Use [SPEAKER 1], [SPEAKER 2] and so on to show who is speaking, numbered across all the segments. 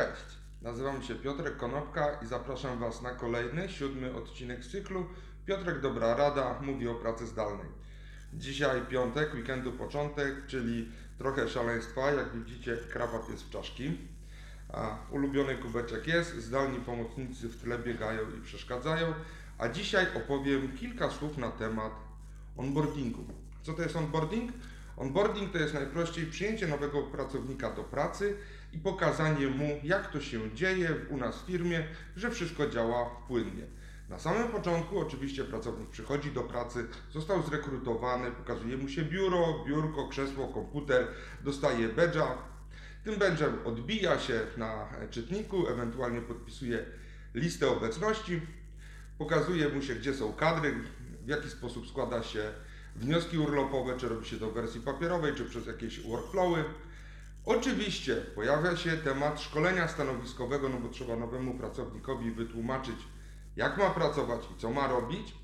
[SPEAKER 1] Cześć, nazywam się Piotrek Konopka i zapraszam Was na kolejny, siódmy odcinek cyklu Piotrek Dobra Rada mówi o pracy zdalnej. Dzisiaj piątek, weekendu początek, czyli trochę szaleństwa, jak widzicie krawa pies w czaszki. A ulubiony kubeczek jest, zdalni pomocnicy w tle biegają i przeszkadzają, a dzisiaj opowiem kilka słów na temat onboardingu. Co to jest onboarding? Onboarding to jest najprościej przyjęcie nowego pracownika do pracy i pokazanie mu, jak to się dzieje u nas w firmie, że wszystko działa płynnie. Na samym początku oczywiście pracownik przychodzi do pracy, został zrekrutowany, pokazuje mu się biuro, biurko, krzesło, komputer, dostaje badge'a. Tym badge'em odbija się na czytniku, ewentualnie podpisuje listę obecności, pokazuje mu się, gdzie są kadry, w jaki sposób składa się wnioski urlopowe, czy robi się to w wersji papierowej, czy przez jakieś workflowy. Oczywiście pojawia się temat szkolenia stanowiskowego, no bo trzeba nowemu pracownikowi wytłumaczyć, jak ma pracować i co ma robić.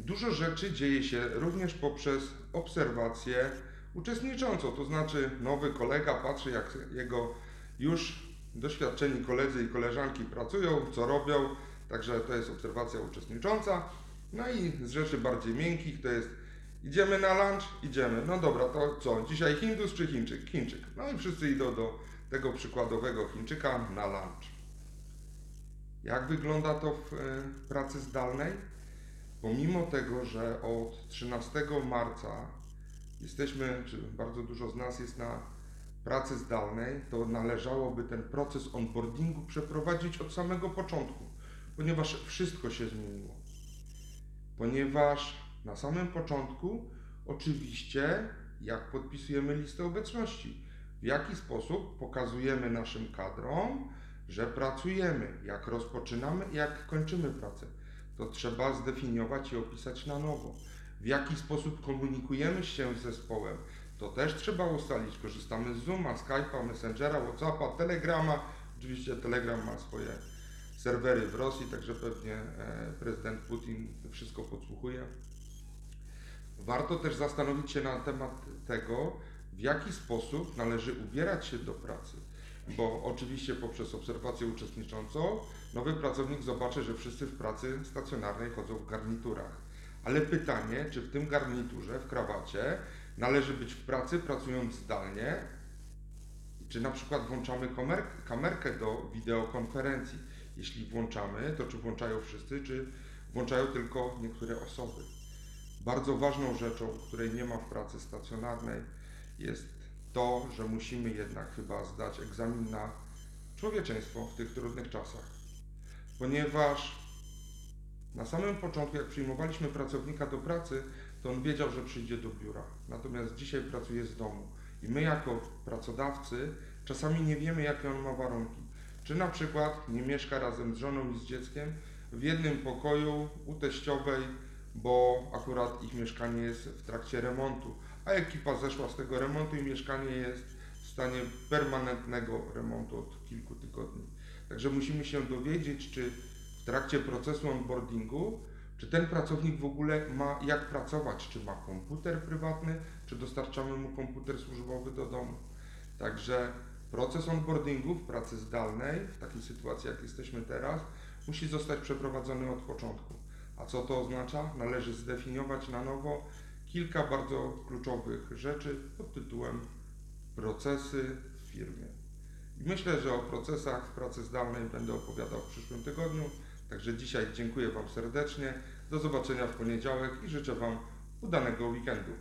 [SPEAKER 1] Dużo rzeczy dzieje się również poprzez obserwację uczestniczącą, to znaczy nowy kolega patrzy, jak jego już doświadczeni koledzy i koleżanki pracują, co robią, także to jest obserwacja uczestnicząca. No i z rzeczy bardziej miękkich to jest idziemy na lunch, idziemy. No dobra, to co? Dzisiaj Hindus czy Chińczyk? Chińczyk. No i wszyscy idą do tego przykładowego Chińczyka na lunch. Jak wygląda to w e, pracy zdalnej? Pomimo tego, że od 13 marca jesteśmy, czy bardzo dużo z nas jest na pracy zdalnej, to należałoby ten proces onboardingu przeprowadzić od samego początku, ponieważ wszystko się zmieniło. Ponieważ na samym początku, oczywiście, jak podpisujemy listę obecności, w jaki sposób pokazujemy naszym kadrom, że pracujemy, jak rozpoczynamy jak kończymy pracę. To trzeba zdefiniować i opisać na nowo. W jaki sposób komunikujemy się z zespołem, to też trzeba ustalić. Korzystamy z Zooma, Skype'a, Messengera, Whatsappa, Telegrama. Oczywiście Telegram ma swoje serwery w Rosji, także pewnie e, prezydent Putin wszystko podsłuchuje. Warto też zastanowić się na temat tego, w jaki sposób należy ubierać się do pracy. Bo oczywiście poprzez obserwację uczestniczącą nowy pracownik zobaczy, że wszyscy w pracy stacjonarnej chodzą w garniturach. Ale pytanie, czy w tym garniturze, w krawacie należy być w pracy pracując zdalnie, czy na przykład włączamy kamer- kamerkę do wideokonferencji. Jeśli włączamy, to czy włączają wszyscy, czy włączają tylko niektóre osoby. Bardzo ważną rzeczą, której nie ma w pracy stacjonarnej, jest to, że musimy jednak chyba zdać egzamin na człowieczeństwo w tych trudnych czasach. Ponieważ na samym początku, jak przyjmowaliśmy pracownika do pracy, to on wiedział, że przyjdzie do biura. Natomiast dzisiaj pracuje z domu. I my, jako pracodawcy, czasami nie wiemy, jakie on ma warunki. Czy na przykład nie mieszka razem z żoną i z dzieckiem w jednym pokoju u teściowej, bo akurat ich mieszkanie jest w trakcie remontu, a ekipa zeszła z tego remontu i mieszkanie jest w stanie permanentnego remontu od kilku tygodni. Także musimy się dowiedzieć, czy w trakcie procesu onboardingu, czy ten pracownik w ogóle ma jak pracować, czy ma komputer prywatny, czy dostarczamy mu komputer służbowy do domu. Także proces onboardingu w pracy zdalnej, w takiej sytuacji jak jesteśmy teraz, musi zostać przeprowadzony od początku. A co to oznacza? Należy zdefiniować na nowo kilka bardzo kluczowych rzeczy pod tytułem procesy w firmie. I myślę, że o procesach w pracy zdalnej będę opowiadał w przyszłym tygodniu. Także dzisiaj dziękuję Wam serdecznie. Do zobaczenia w poniedziałek i życzę Wam udanego weekendu.